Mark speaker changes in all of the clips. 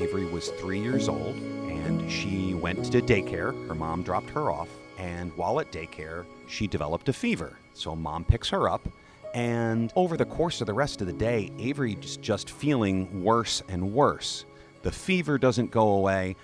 Speaker 1: Avery was three years old and she went to daycare. Her mom dropped her off. And while at daycare, she developed a fever. So mom picks her up. And over the course of the rest of the day, Avery's just feeling worse and worse. The fever doesn't go away.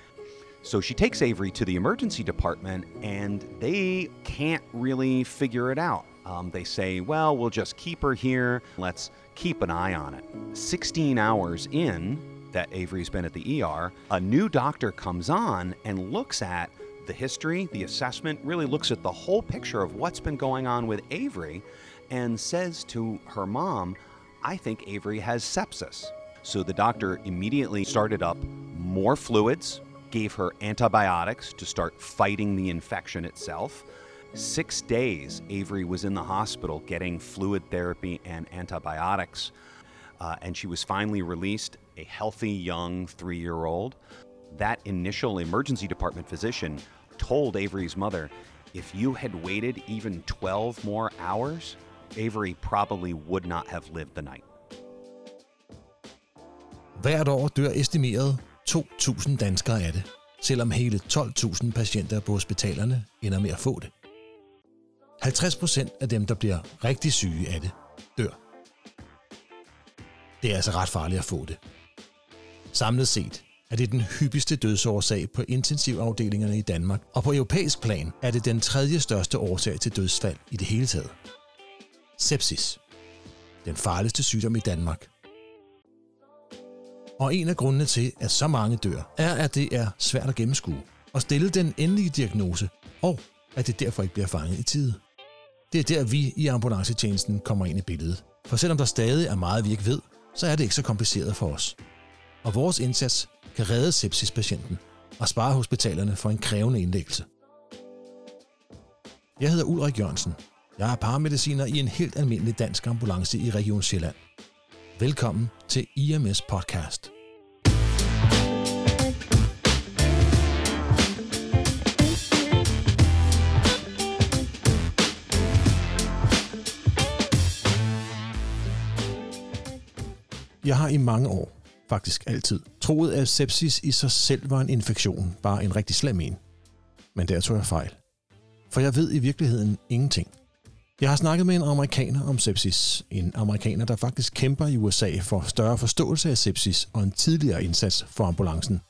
Speaker 1: So she takes Avery to the emergency department and they can't really figure it out. Um, they say, well, we'll just keep her here. Let's keep an eye on it. 16 hours in that Avery's been at the ER, a new doctor comes on and looks at the history, the assessment, really looks at the whole picture of what's been going on with Avery and says to her mom, I think Avery has sepsis. So the doctor immediately started up more fluids, gave her antibiotics to start fighting the infection itself. Six days, Avery was in the hospital getting fluid therapy and antibiotics, uh, and she was finally released, a healthy young three year old. That initial emergency department physician told Avery's mother if you had waited even 12 more hours, Avery probably would not have lived the night.
Speaker 2: Hvert år dør estimeret 2.000 danskere af det, selvom hele 12.000 patienter på hospitalerne ender med at få det. 50 procent af dem, der bliver rigtig syge af det, dør. Det er altså ret farligt at få det. Samlet set er det den hyppigste dødsårsag på intensivafdelingerne i Danmark, og på europæisk plan er det den tredje største årsag til dødsfald i det hele taget. Sepsis. Den farligste sygdom i Danmark. Og en af grundene til, at så mange dør, er, at det er svært at gennemskue og stille den endelige diagnose, og at det derfor ikke bliver fanget i tide. Det er der, vi i ambulancetjenesten kommer ind i billedet. For selvom der stadig er meget, vi ikke ved, så er det ikke så kompliceret for os. Og vores indsats kan redde sepsispatienten og spare hospitalerne for en krævende indlæggelse. Jeg hedder Ulrik Jørgensen. Jeg er paramediciner i en helt almindelig dansk ambulance i Region Sjælland. Velkommen til IMS Podcast. Jeg har i mange år, faktisk altid, troet, at sepsis i sig selv var en infektion, bare en rigtig slem en. Men der tog jeg fejl. For jeg ved i virkeligheden ingenting. Jeg har snakket med en amerikaner om sepsis. En amerikaner, der faktisk kæmper i USA for større forståelse af sepsis og en tidligere indsats for ambulancen.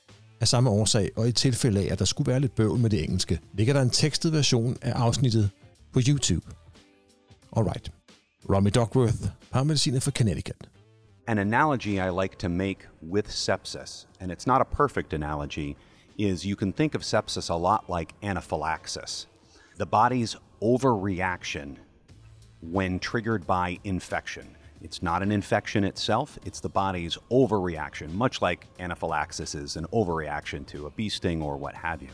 Speaker 2: Af samme årsag, og i tilfælde af, at der skulle være lidt bøvl med det engelske, ligger der en tekstet version af afsnittet på YouTube. Alright. Romy Duckworth, paramediciner for Connecticut.
Speaker 1: An analogy I like to make with sepsis, and it's not a perfect analogy, is you can think of sepsis a lot like anaphylaxis. The body's overreaction when triggered by infection. It's not an infection itself, it's the body's overreaction, much like anaphylaxis is an overreaction to a bee sting or what have you.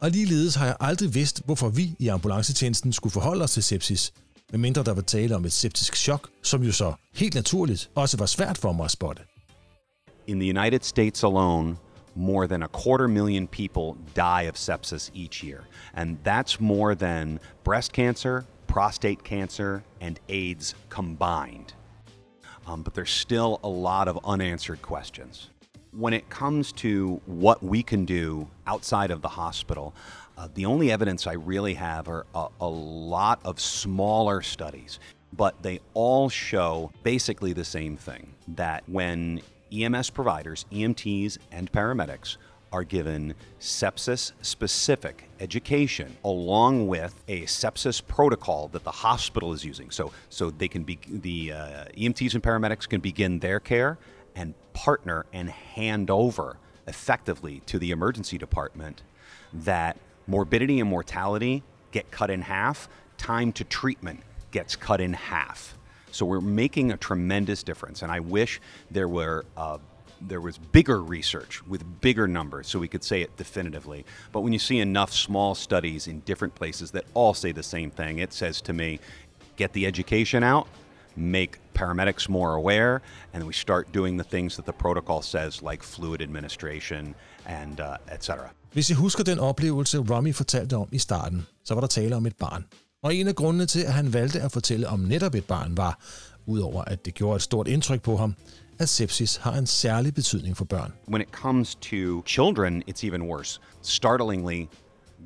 Speaker 2: Og ligeledes har jeg aldrig vidst, hvorfor vi i ambulancetjenesten skulle forholde os til sepsis, medmindre der var tale om et septisk chok, som jo så helt naturligt også var svært for mig at spotte.
Speaker 1: In the United States alone, more than a quarter million people die of sepsis each year. And that's more than breast cancer, prostate cancer, and AIDS combined. Um, but there's still a lot of unanswered questions. When it comes to what we can do outside of the hospital, uh, the only evidence I really have are a, a lot of smaller studies, but they all show basically the same thing that when EMS providers, EMTs, and paramedics are given sepsis specific education along with a sepsis protocol that the hospital is using. So, so they can be the uh, EMTs and paramedics can begin their care and partner and hand over effectively to the emergency department that morbidity and mortality get cut in half, time to treatment gets cut in half. So we're making a tremendous difference, and I wish there were uh, there was bigger research with bigger numbers so we could say it definitively. But when you see enough small studies in different places that all say the same thing, it says to me, get the education out, make paramedics more aware, and we start doing the things that the protocol says, like fluid administration and uh, etc.
Speaker 2: Hvis I husker den oplevelse, Romy fortalte om i starten, så var der tale om et barn. Og en af grundene til, at han valgte at fortælle om netop et barn, var, udover at det gjorde et stort indtryk på ham, at sepsis har en særlig betydning for børn.
Speaker 1: When it comes to children, it's even worse. Startlingly,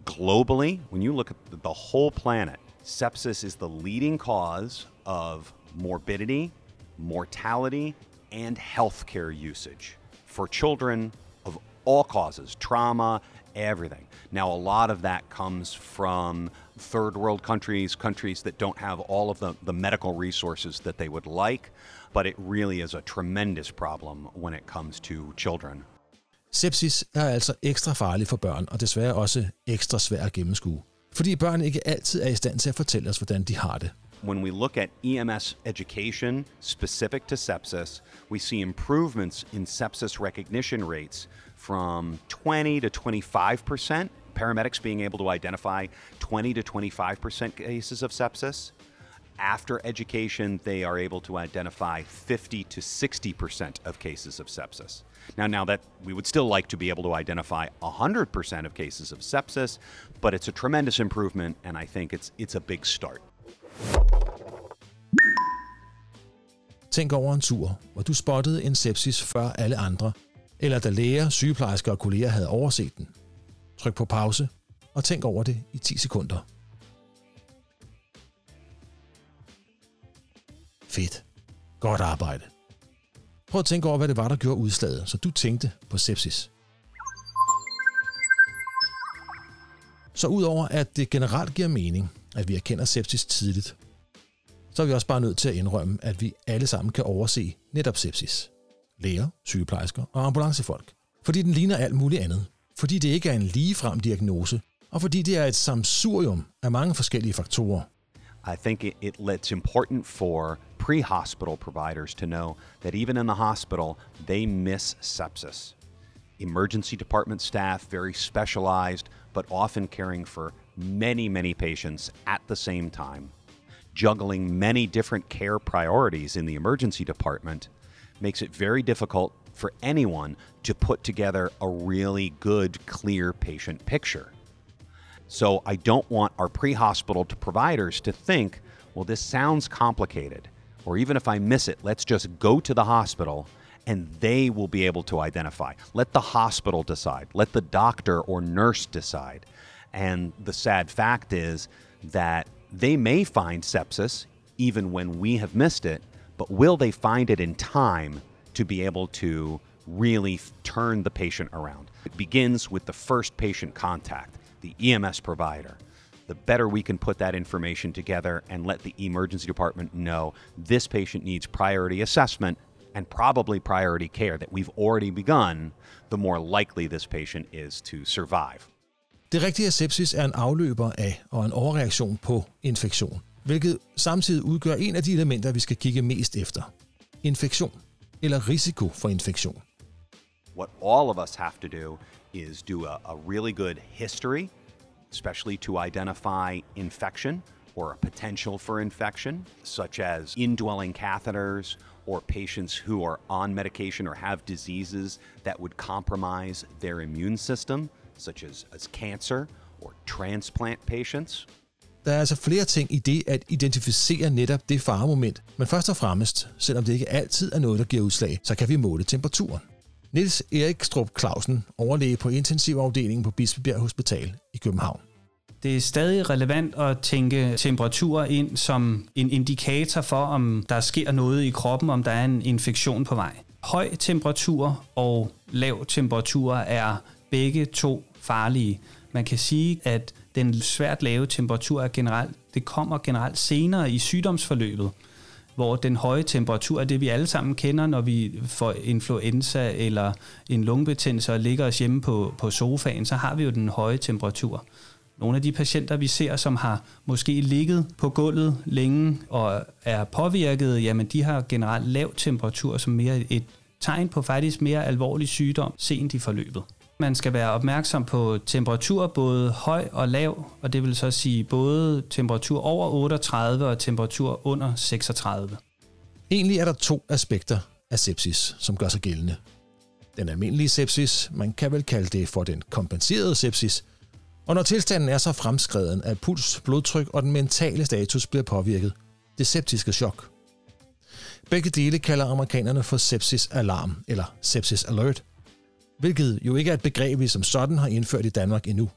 Speaker 1: globally, when you look at the whole planet, sepsis is the leading cause of morbidity, mortality, and healthcare usage for children of all causes, trauma, everything. Now, a lot of that comes from third world countries, countries that don't have all of the, the medical resources that they would like, but it really is a tremendous problem when it comes to children.
Speaker 2: Sepsis er altså ekstra farlig for børn, og desværre også ekstra svær at gennemskue. Fordi børn ikke altid er i stand til at fortælle os, hvordan de har det.
Speaker 1: When we look at EMS education specific to sepsis, we see improvements in sepsis recognition rates from 20 to 25 percent. Paramedics being able to identify 20 to 25 percent cases of sepsis. After education, they are able to identify 50 to 60 percent of cases of sepsis. Now, now that we would still like to be able to identify 100 percent of cases of sepsis, but it's a tremendous improvement, and I think it's it's a big start.
Speaker 2: Tænk over en tur, hvor du spottede en sepsis før alle andre, eller da læger, sygeplejersker og kolleger havde overset den. Tryk på pause og tænk over det i 10 sekunder. Fedt. Godt arbejde. Prøv at tænke over, hvad det var, der gjorde udslaget, så du tænkte på sepsis. Så udover at det generelt giver mening, at vi erkender sepsis tidligt, så er vi også bare nødt til at indrømme, at vi alle sammen kan overse netop sepsis. Læger, sygeplejersker og ambulancefolk. Fordi den ligner alt muligt andet. Fordi det ikke er en ligefrem diagnose, og fordi det er et samsurium af mange forskellige faktorer.
Speaker 1: I think it, it, it's important for pre hospital providers to know that even in the hospital, they miss sepsis. Emergency department staff, very specialized, but often caring for many, many patients at the same time. Juggling many different care priorities in the emergency department makes it very difficult for anyone to put together a really good, clear patient picture. So I don't want our pre hospital providers to think, well, this sounds complicated. Or even if I miss it, let's just go to the hospital and they will be able to identify. Let the hospital decide. Let the doctor or nurse decide. And the sad fact is that they may find sepsis even when we have missed it, but will they find it in time to be able to really turn the patient around? It begins with the first patient contact the EMS provider, the better we can put that information together and let the emergency department know this patient needs priority assessment and probably priority care that we've already begun, the more likely this patient is to survive.
Speaker 2: Det rigtige sepsis er en afløber af og en overreaktion på infektion, hvilket samtidig udgør en af de elementer, vi skal kigge mest efter. Infektion eller risiko for infektion.
Speaker 1: What all of us have to do is do a, a really good history, especially to identify infection or a potential for infection, such as indwelling catheters or patients who are on medication or have diseases that would compromise their immune system, such as, as cancer or transplant patients.
Speaker 2: Der er altså flere ting i det at identificere netop det faremoment, men først og fremmest, selvom det ikke altid er noget, der giver udslag, så kan vi måle temperaturen. Niels Erik Strup Clausen, overlæge på intensivafdelingen på Bispebjerg Hospital i København.
Speaker 3: Det er stadig relevant at tænke temperatur ind som en indikator for, om der sker noget i kroppen, om der er en infektion på vej. Høj temperatur og lav temperatur er begge to farlige. Man kan sige, at den svært lave temperatur er generelt, det kommer generelt senere i sygdomsforløbet hvor den høje temperatur er det, vi alle sammen kender, når vi får influenza eller en lungebetændelse og ligger os hjemme på, på sofaen, så har vi jo den høje temperatur. Nogle af de patienter, vi ser, som har måske ligget på gulvet længe og er påvirket, jamen de har generelt lav temperatur som mere et tegn på faktisk mere alvorlig sygdom sent i forløbet. Man skal være opmærksom på temperatur, både høj og lav, og det vil så sige både temperatur over 38 og temperatur under 36.
Speaker 2: Egentlig er der to aspekter af sepsis, som gør sig gældende. Den almindelige sepsis, man kan vel kalde det for den kompenserede sepsis, og når tilstanden er så fremskreden, at puls, blodtryk og den mentale status bliver påvirket, det septiske chok. Begge dele kalder amerikanerne for sepsis alarm eller sepsis alert, hvilket jo ikke er et begreb, vi som sådan har indført i Danmark endnu.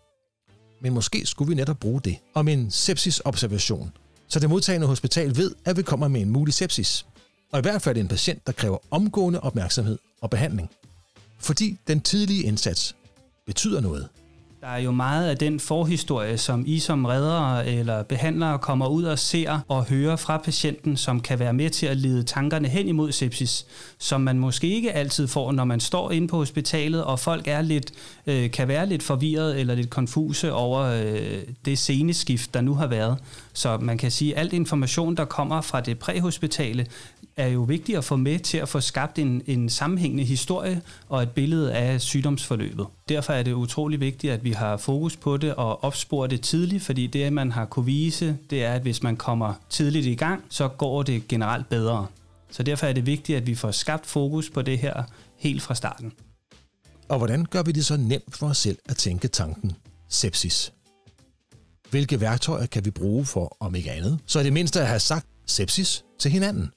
Speaker 2: Men måske skulle vi netop bruge det om en sepsisobservation, så det modtagende hospital ved, at vi kommer med en mulig sepsis. Og i hvert fald en patient, der kræver omgående opmærksomhed og behandling. Fordi den tidlige indsats betyder noget.
Speaker 3: Der er jo meget af den forhistorie, som I som reddere eller behandlere kommer ud og ser og hører fra patienten, som kan være med til at lede tankerne hen imod sepsis, som man måske ikke altid får, når man står inde på hospitalet, og folk er lidt, øh, kan være lidt forvirret eller lidt konfuse over øh, det sceneskift, der nu har været. Så man kan sige, at alt information, der kommer fra det præhospitale, er jo vigtigt at få med til at få skabt en, en sammenhængende historie og et billede af sygdomsforløbet. Derfor er det utrolig vigtigt, at vi har fokus på det og opsporer det tidligt, fordi det, man har kunne vise, det er, at hvis man kommer tidligt i gang, så går det generelt bedre. Så derfor er det vigtigt, at vi får skabt fokus på det her helt fra starten.
Speaker 2: Og hvordan gør vi det så nemt for os selv at tænke tanken sepsis? Hvilke værktøjer kan vi bruge for, om ikke andet, så er det mindste at have sagt sepsis til hinanden?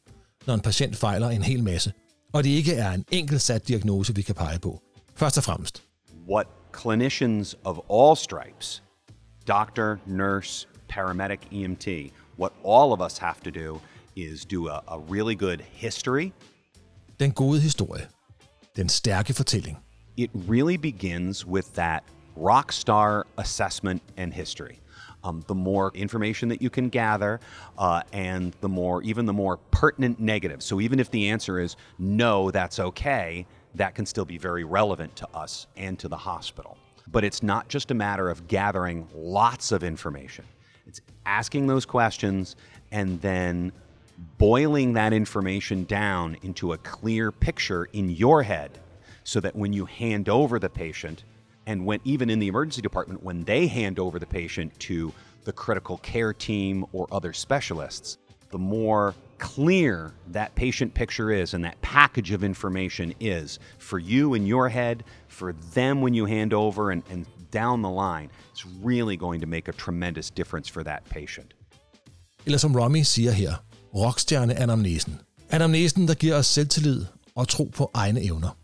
Speaker 2: Når en patient fejler en hel masse, og det ikke er en enkelt sat diagnose, vi kan pege på. Først og fremmest.
Speaker 1: What clinicians of all stripes, doctor, nurse, paramedic, EMT, what all of us have to do is do a, a really good history.
Speaker 2: Den gode historie. Den stærke fortælling.
Speaker 1: It really begins with that rock star assessment and history um, the more information that you can gather, uh, and the more, even the more pertinent negative. So even if the answer is no, that's okay, that can still be very relevant to us and to the hospital. But it's not just a matter of gathering lots of information, it's asking those questions and then boiling that information down into a clear picture in your head so that when you hand over the patient, and when even in the emergency department, when they hand over the patient to the critical care team or other specialists, the more clear that patient picture is and that package of information is for you in your head, for them when you hand over, and, and down the line, it's really going to make a tremendous difference for that patient.
Speaker 2: Eller som Romy siger her, rockstjerne-anamnesen. Anamnesen, der giver os selvtillid og tro på egne evner.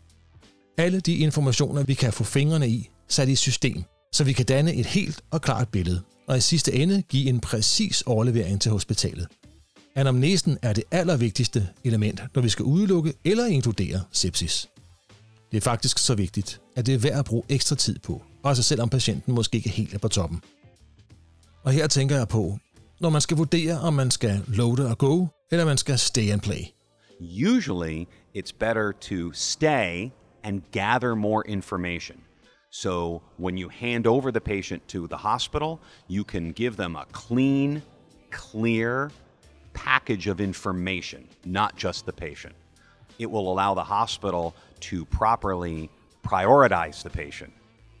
Speaker 2: Alle de informationer, vi kan få fingrene i, sat i system, så vi kan danne et helt og klart billede, og i sidste ende give en præcis overlevering til hospitalet. Anamnesen er det allervigtigste element, når vi skal udelukke eller inkludere sepsis. Det er faktisk så vigtigt, at det er værd at bruge ekstra tid på, også selvom patienten måske ikke helt er på toppen. Og her tænker jeg på, når man skal vurdere, om man skal loade og go, eller man skal stay and play.
Speaker 1: Usually, it's better to stay and gather more information. So when you hand over the patient to the hospital, you can give them a clean, clear package of information, not just the patient. It will allow the hospital to properly prioritize the patient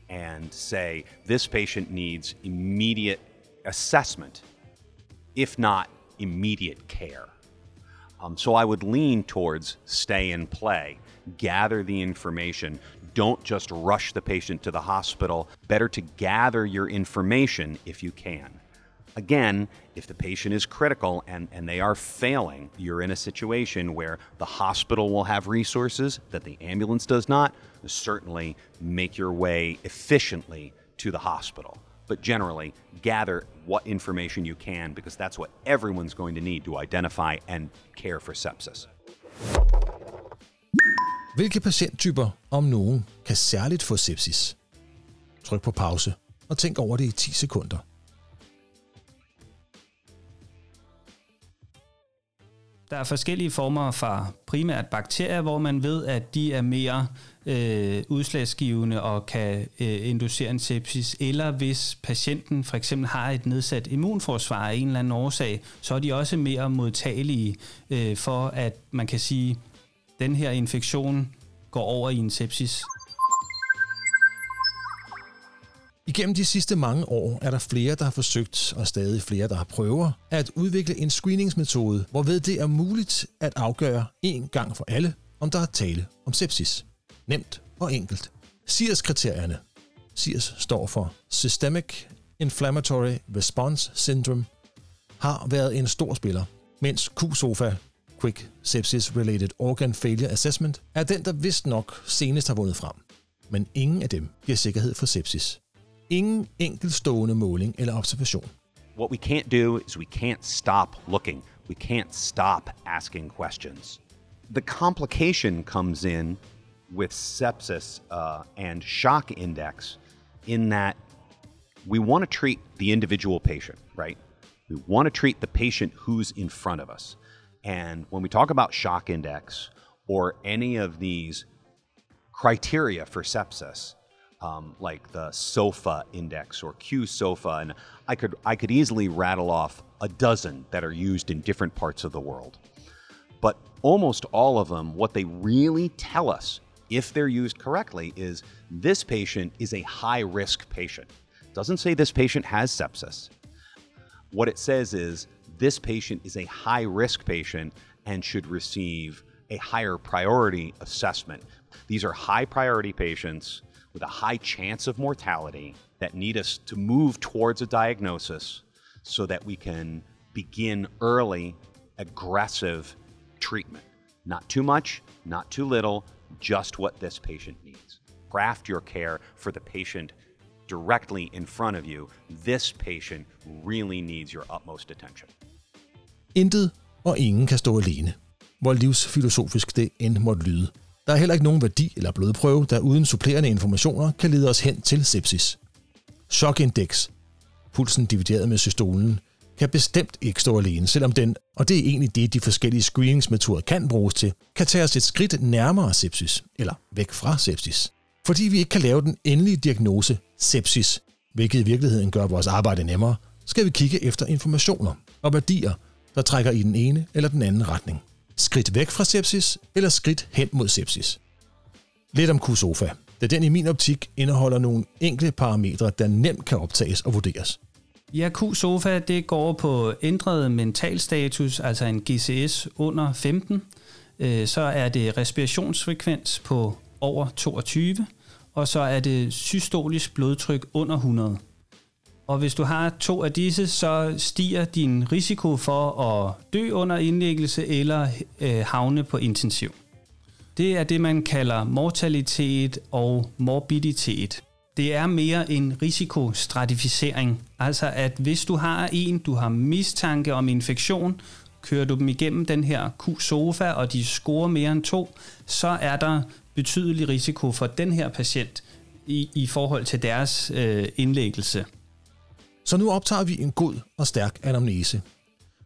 Speaker 1: and say this patient needs immediate assessment, if not immediate care. Um, so I would lean towards stay and play, gather the information, don't just rush the patient to the hospital. Better to gather your information if you can. Again, if the patient is critical and, and they are failing, you're in a situation where the hospital will have resources that the ambulance does not. Certainly make your way efficiently to the hospital. But generally, gather what information you can because that's what everyone's going to need to identify and care for sepsis.
Speaker 2: Hvilke patienttyper, om nogen, kan særligt få sepsis? Tryk på pause og tænk over det i 10 sekunder.
Speaker 3: Der er forskellige former for primært bakterier, hvor man ved, at de er mere øh, udslagsgivende og kan øh, inducere en sepsis. Eller hvis patienten for eksempel har et nedsat immunforsvar af en eller anden årsag, så er de også mere modtagelige øh, for, at man kan sige, den her infektion går over i en sepsis.
Speaker 2: Igennem de sidste mange år er der flere, der har forsøgt, og stadig flere, der har prøver, at udvikle en screeningsmetode, hvorved det er muligt at afgøre en gang for alle, om der er tale om sepsis. Nemt og enkelt. SIRS-kriterierne. SIRS står for Systemic Inflammatory Response Syndrome, har været en stor spiller, mens Q-SOFA Quick Sepsis Related Organ Failure Assessment, er den, der vist nok senest har vundet frem. Men ingen af dem giver sikkerhed for sepsis. Ingen enkeltstående måling eller observation.
Speaker 1: What we can't do is we can't stop looking. We can't stop asking questions. The complication comes in with sepsis uh, and shock index in that we want to treat the individual patient, right? We want to treat the patient who's in front of us. And when we talk about shock index or any of these criteria for sepsis, um, like the SOFA index or Q SOFA, and I could I could easily rattle off a dozen that are used in different parts of the world. But almost all of them, what they really tell us, if they're used correctly, is this patient is a high risk patient. Doesn't say this patient has sepsis. What it says is this patient is a high risk patient and should receive a higher priority assessment. These are high priority patients with a high chance of mortality that need us to move towards a diagnosis so that we can begin early, aggressive treatment. Not too much, not too little, just what this patient needs. Craft your care for the patient directly in front of you. This patient really needs your utmost attention.
Speaker 2: Intet og ingen kan stå alene. Hvor livsfilosofisk det end måtte lyde. Der er heller ikke nogen værdi eller blodprøve, der uden supplerende informationer kan lede os hen til sepsis. Chokindeks, pulsen divideret med systolen, kan bestemt ikke stå alene, selvom den, og det er egentlig det, de forskellige screeningsmetoder kan bruges til, kan tage os et skridt nærmere sepsis, eller væk fra sepsis. Fordi vi ikke kan lave den endelige diagnose sepsis, hvilket i virkeligheden gør vores arbejde nemmere, skal vi kigge efter informationer og værdier, der trækker i den ene eller den anden retning. Skridt væk fra sepsis eller skridt hen mod sepsis. Lidt om QSOFA, da den i min optik indeholder nogle enkle parametre, der nemt kan optages og vurderes.
Speaker 3: Ja, Q-SOFA det går på ændret mentalstatus, altså en GCS under 15. Øh, så er det respirationsfrekvens på over 22, og så er det systolisk blodtryk under 100. Og hvis du har to af disse, så stiger din risiko for at dø under indlæggelse eller øh, havne på intensiv. Det er det, man kalder mortalitet og morbiditet. Det er mere en risikostratificering. Altså at hvis du har en, du har mistanke om infektion, kører du dem igennem den her Q-sofa, og de scorer mere end to, så er der betydelig risiko for den her patient i, i forhold til deres øh, indlæggelse.
Speaker 2: Så nu optager vi en god og stærk anamnese,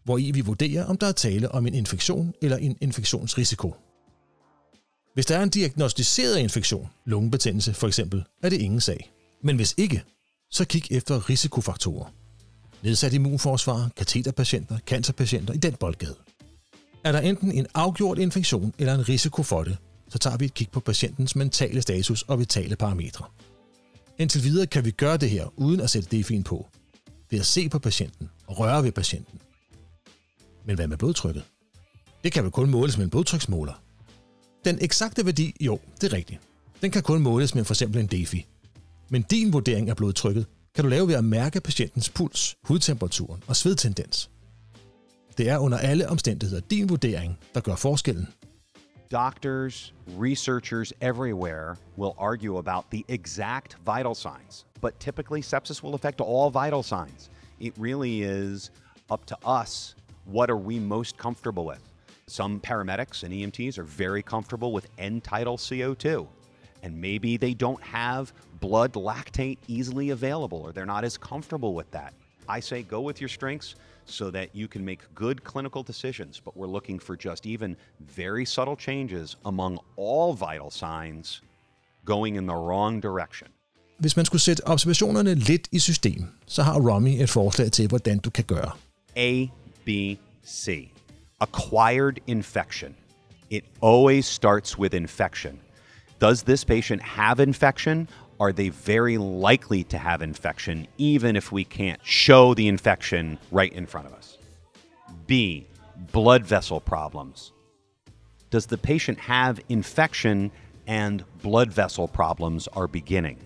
Speaker 2: hvor i vi vurderer, om der er tale om en infektion eller en infektionsrisiko. Hvis der er en diagnostiseret infektion, lungebetændelse for eksempel, er det ingen sag. Men hvis ikke, så kig efter risikofaktorer. Nedsat immunforsvar, kateterpatienter, cancerpatienter i den boldgade. Er der enten en afgjort infektion eller en risiko for det, så tager vi et kig på patientens mentale status og vitale parametre. Indtil videre kan vi gøre det her uden at sætte DFI'en på, ved at se på patienten og røre ved patienten. Men hvad med blodtrykket? Det kan vel kun måles med en blodtryksmåler. Den eksakte værdi, jo, det er rigtigt. Den kan kun måles med for eksempel en DEFI. Men din vurdering af blodtrykket kan du lave ved at mærke patientens puls, hudtemperaturen og svedtendens. Det er under alle omstændigheder din vurdering, der gør forskellen.
Speaker 1: Doctors, researchers everywhere will argue about the exact vital signs, but typically sepsis will affect all vital signs. It really is up to us what are we most comfortable with. Some paramedics and EMTs are very comfortable with end tidal CO2, and maybe they don't have blood lactate easily available or they're not as comfortable with that. I say go with your strengths so that you can make good clinical decisions, but we're looking for just even very subtle changes among all vital signs going in the wrong direction.
Speaker 2: Hvis man skulle sætte observationerne lidt i system, så har Romy et forslag til, hvordan du kan gøre.
Speaker 1: A, B, C. acquired infection. It always starts with infection. Does this patient have infection? Are they very likely to have infection, even if we can't show the infection right in front of us? B, blood vessel problems. Does the patient have infection and blood vessel problems are beginning?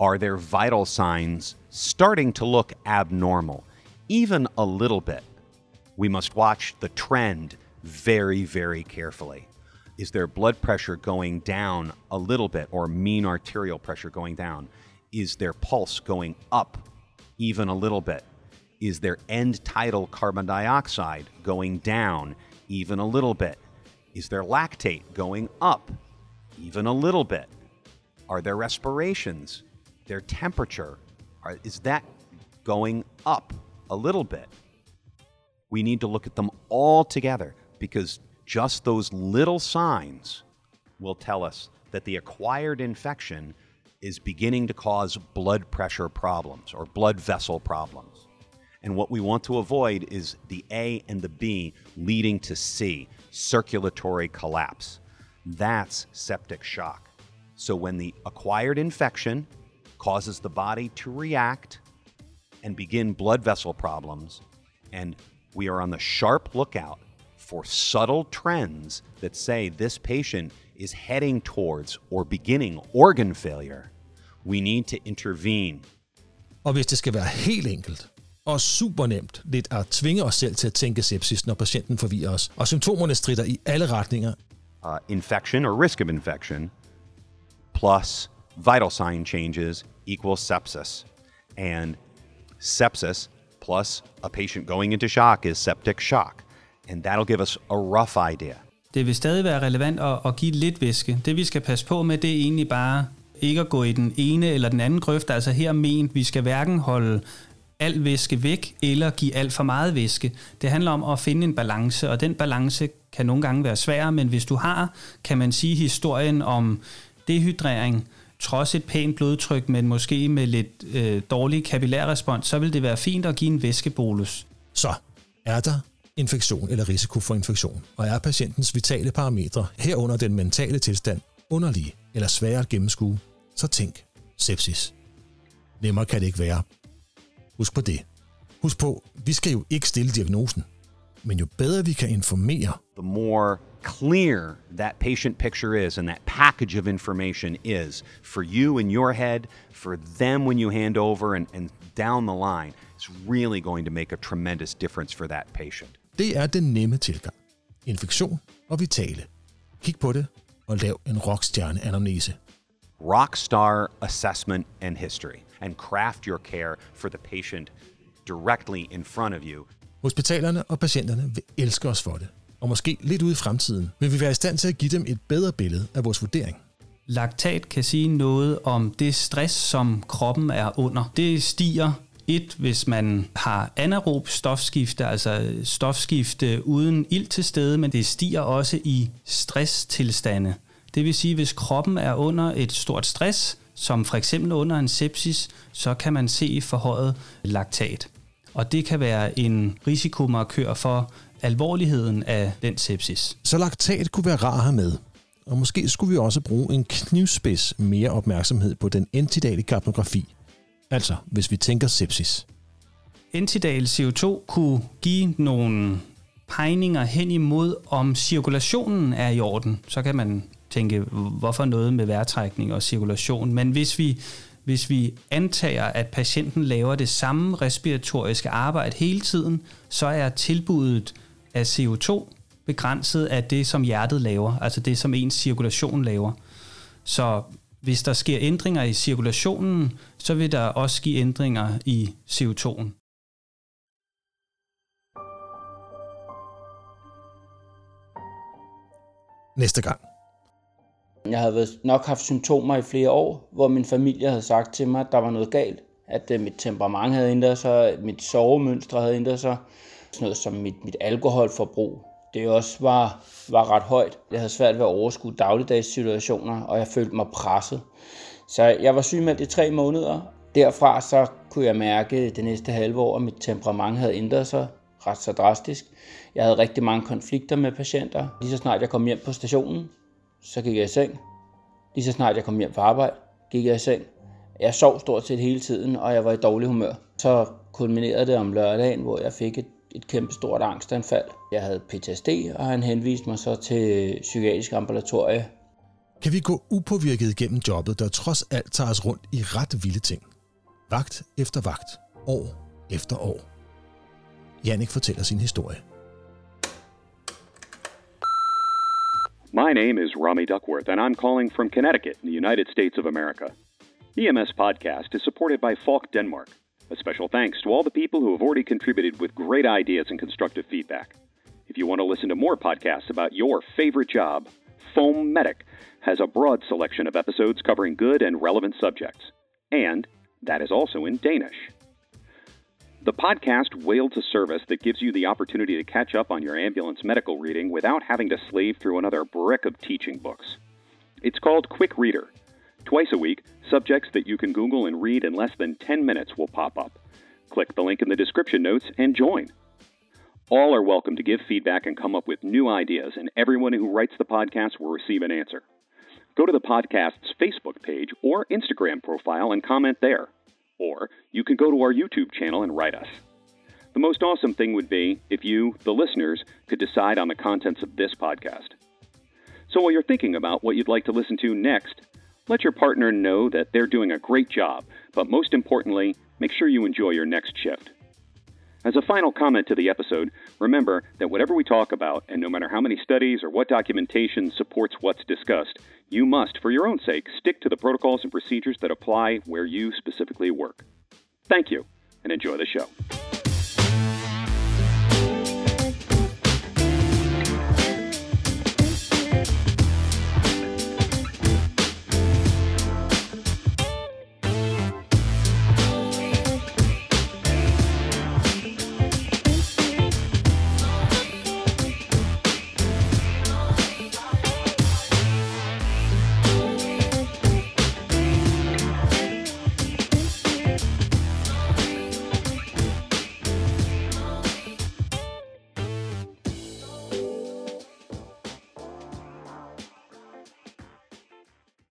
Speaker 1: Are their vital signs starting to look abnormal, even a little bit? We must watch the trend very, very carefully. Is their blood pressure going down a little bit or mean arterial pressure going down? Is their pulse going up even a little bit? Is their end tidal carbon dioxide going down even a little bit? Is their lactate going up even a little bit? Are their respirations, their temperature, are, is that going up a little bit? We need to look at them all together because just those little signs will tell us that the acquired infection is beginning to cause blood pressure problems or blood vessel problems. And what we want to avoid is the A and the B leading to C, circulatory collapse. That's septic shock. So when the acquired infection causes the body to react and begin blood vessel problems, and we are on the sharp lookout for subtle trends that say this patient is heading towards or beginning organ failure, we need to intervene.
Speaker 2: Og hvis det skal være helt enkelt og super nemt lidt at tvinge os selv til at tænke sepsis, når patienten forvirrer os, og symptomerne strider i alle retninger,
Speaker 1: Uh, infection or risk of infection plus vital sign changes equals sepsis. And sepsis plus a patient going into shock is septic shock. And that'll give us a rough idea.
Speaker 3: Det vil stadig være relevant at, at give lidt væske. Det vi skal passe på med, det er egentlig bare ikke at gå i den ene eller den anden grøft. Altså her ment, vi skal hverken holde al væske væk eller give alt for meget væske. Det handler om at finde en balance, og den balance kan nogle gange være svær, men hvis du har, kan man sige, historien om dehydrering, trods et pænt blodtryk, men måske med lidt øh, dårlig kapillærrespons, så vil det være fint at give en væskebolus.
Speaker 2: Så er der infektion eller risiko for infektion, og er patientens vitale parametre herunder den mentale tilstand underlige eller svære at gennemskue, så tænk sepsis. Nemmere kan det ikke være. Husk på det. Husk på, vi skal jo ikke stille diagnosen, men jo bedre vi kan informere,
Speaker 1: The more clear that patient picture is and that package of information is for you in your head, for them when you hand over, and, and down the line, it's really going to make a tremendous difference for that patient.
Speaker 2: det er den nemme tilgang. Infektion og vitale. Kig på det og lav en rockstjerne-anamnese.
Speaker 1: rockstar assessment and history and craft your care for the patient directly in front of you.
Speaker 2: Hospitalerne og patienterne vil elske os for det. Og måske lidt ude i fremtiden vil vi være i stand til at give dem et bedre billede af vores vurdering.
Speaker 3: Laktat kan sige noget om det stress, som kroppen er under. Det stiger et, hvis man har anaerob stofskifte, altså stofskifte uden ild til stede, men det stiger også i stresstilstande. Det vil sige, hvis kroppen er under et stort stress, som for eksempel under en sepsis, så kan man se forhøjet laktat. Og det kan være en risikomarkør for alvorligheden af den sepsis.
Speaker 2: Så laktat kunne være rar have med. Og måske skulle vi også bruge en knivspids mere opmærksomhed på den entidale kapnografi. Altså, hvis vi tænker sepsis.
Speaker 3: Entidal CO2 kunne give nogle pegninger hen imod, om cirkulationen er i orden. Så kan man tænke, hvorfor noget med vejrtrækning og cirkulation. Men hvis vi, hvis vi antager, at patienten laver det samme respiratoriske arbejde hele tiden, så er tilbuddet af CO2 begrænset af det, som hjertet laver, altså det, som ens cirkulation laver. Så hvis der sker ændringer i cirkulationen, så vil der også give ændringer i CO2'en.
Speaker 2: Næste gang.
Speaker 4: Jeg havde nok haft symptomer i flere år, hvor min familie havde sagt til mig, at der var noget galt. At uh, mit temperament havde ændret sig, at mit sovemønstre havde ændret sig. Sådan noget som mit, mit alkoholforbrug. Det også var, var ret højt. Jeg havde svært ved at overskue dagligdags situationer, og jeg følte mig presset. Så jeg var sygemeldt i tre måneder. Derfra så kunne jeg mærke det næste halve år, at mit temperament havde ændret sig ret så drastisk. Jeg havde rigtig mange konflikter med patienter. Lige så snart jeg kom hjem på stationen, så gik jeg i seng. Lige så snart jeg kom hjem fra arbejde, gik jeg i seng. Jeg sov stort set hele tiden, og jeg var i dårlig humør. Så kulminerede det om lørdagen, hvor jeg fik et, et kæmpe stort angstanfald. Jeg havde PTSD, og han henviste mig så til psykiatrisk ambulatorie.
Speaker 2: Kan vi gå upåvirket igennem jobbet, der trods alt tager os rundt i ret vilde ting? Vagt efter vagt, år efter år. Jannik fortæller sin historie.
Speaker 1: My name is Rami Duckworth, and I'm calling from Connecticut in the United States of America. EMS Podcast is supported by Falk Denmark. A special thanks to all the people who have already contributed with great ideas and constructive feedback. If you want to listen to more podcasts about your favorite job, Foam Medic has a broad selection of episodes covering good and relevant subjects. And that is also in Danish. The podcast wailed a service that gives you the opportunity to catch up on your ambulance medical reading without having to slave through another brick of teaching books. It's called Quick Reader. Twice a week, subjects that you can Google and read in less than 10 minutes will pop up. Click the link in the description notes and join. All are welcome to give feedback and come up with new ideas, and everyone who writes the podcast will receive an answer. Go to the podcast's Facebook page or Instagram profile and comment there. Or you can go to our YouTube channel and write us. The most awesome thing would be if you, the listeners, could decide on the contents of this podcast. So while you're thinking about what you'd like to listen to next, let your partner know that they're doing a great job, but most importantly, make sure you enjoy your next shift. As a final comment to the episode, remember that whatever we talk about, and no matter how many studies or what documentation supports what's discussed, you must, for your own sake, stick to the protocols and procedures that apply where you specifically work. Thank you, and enjoy the show.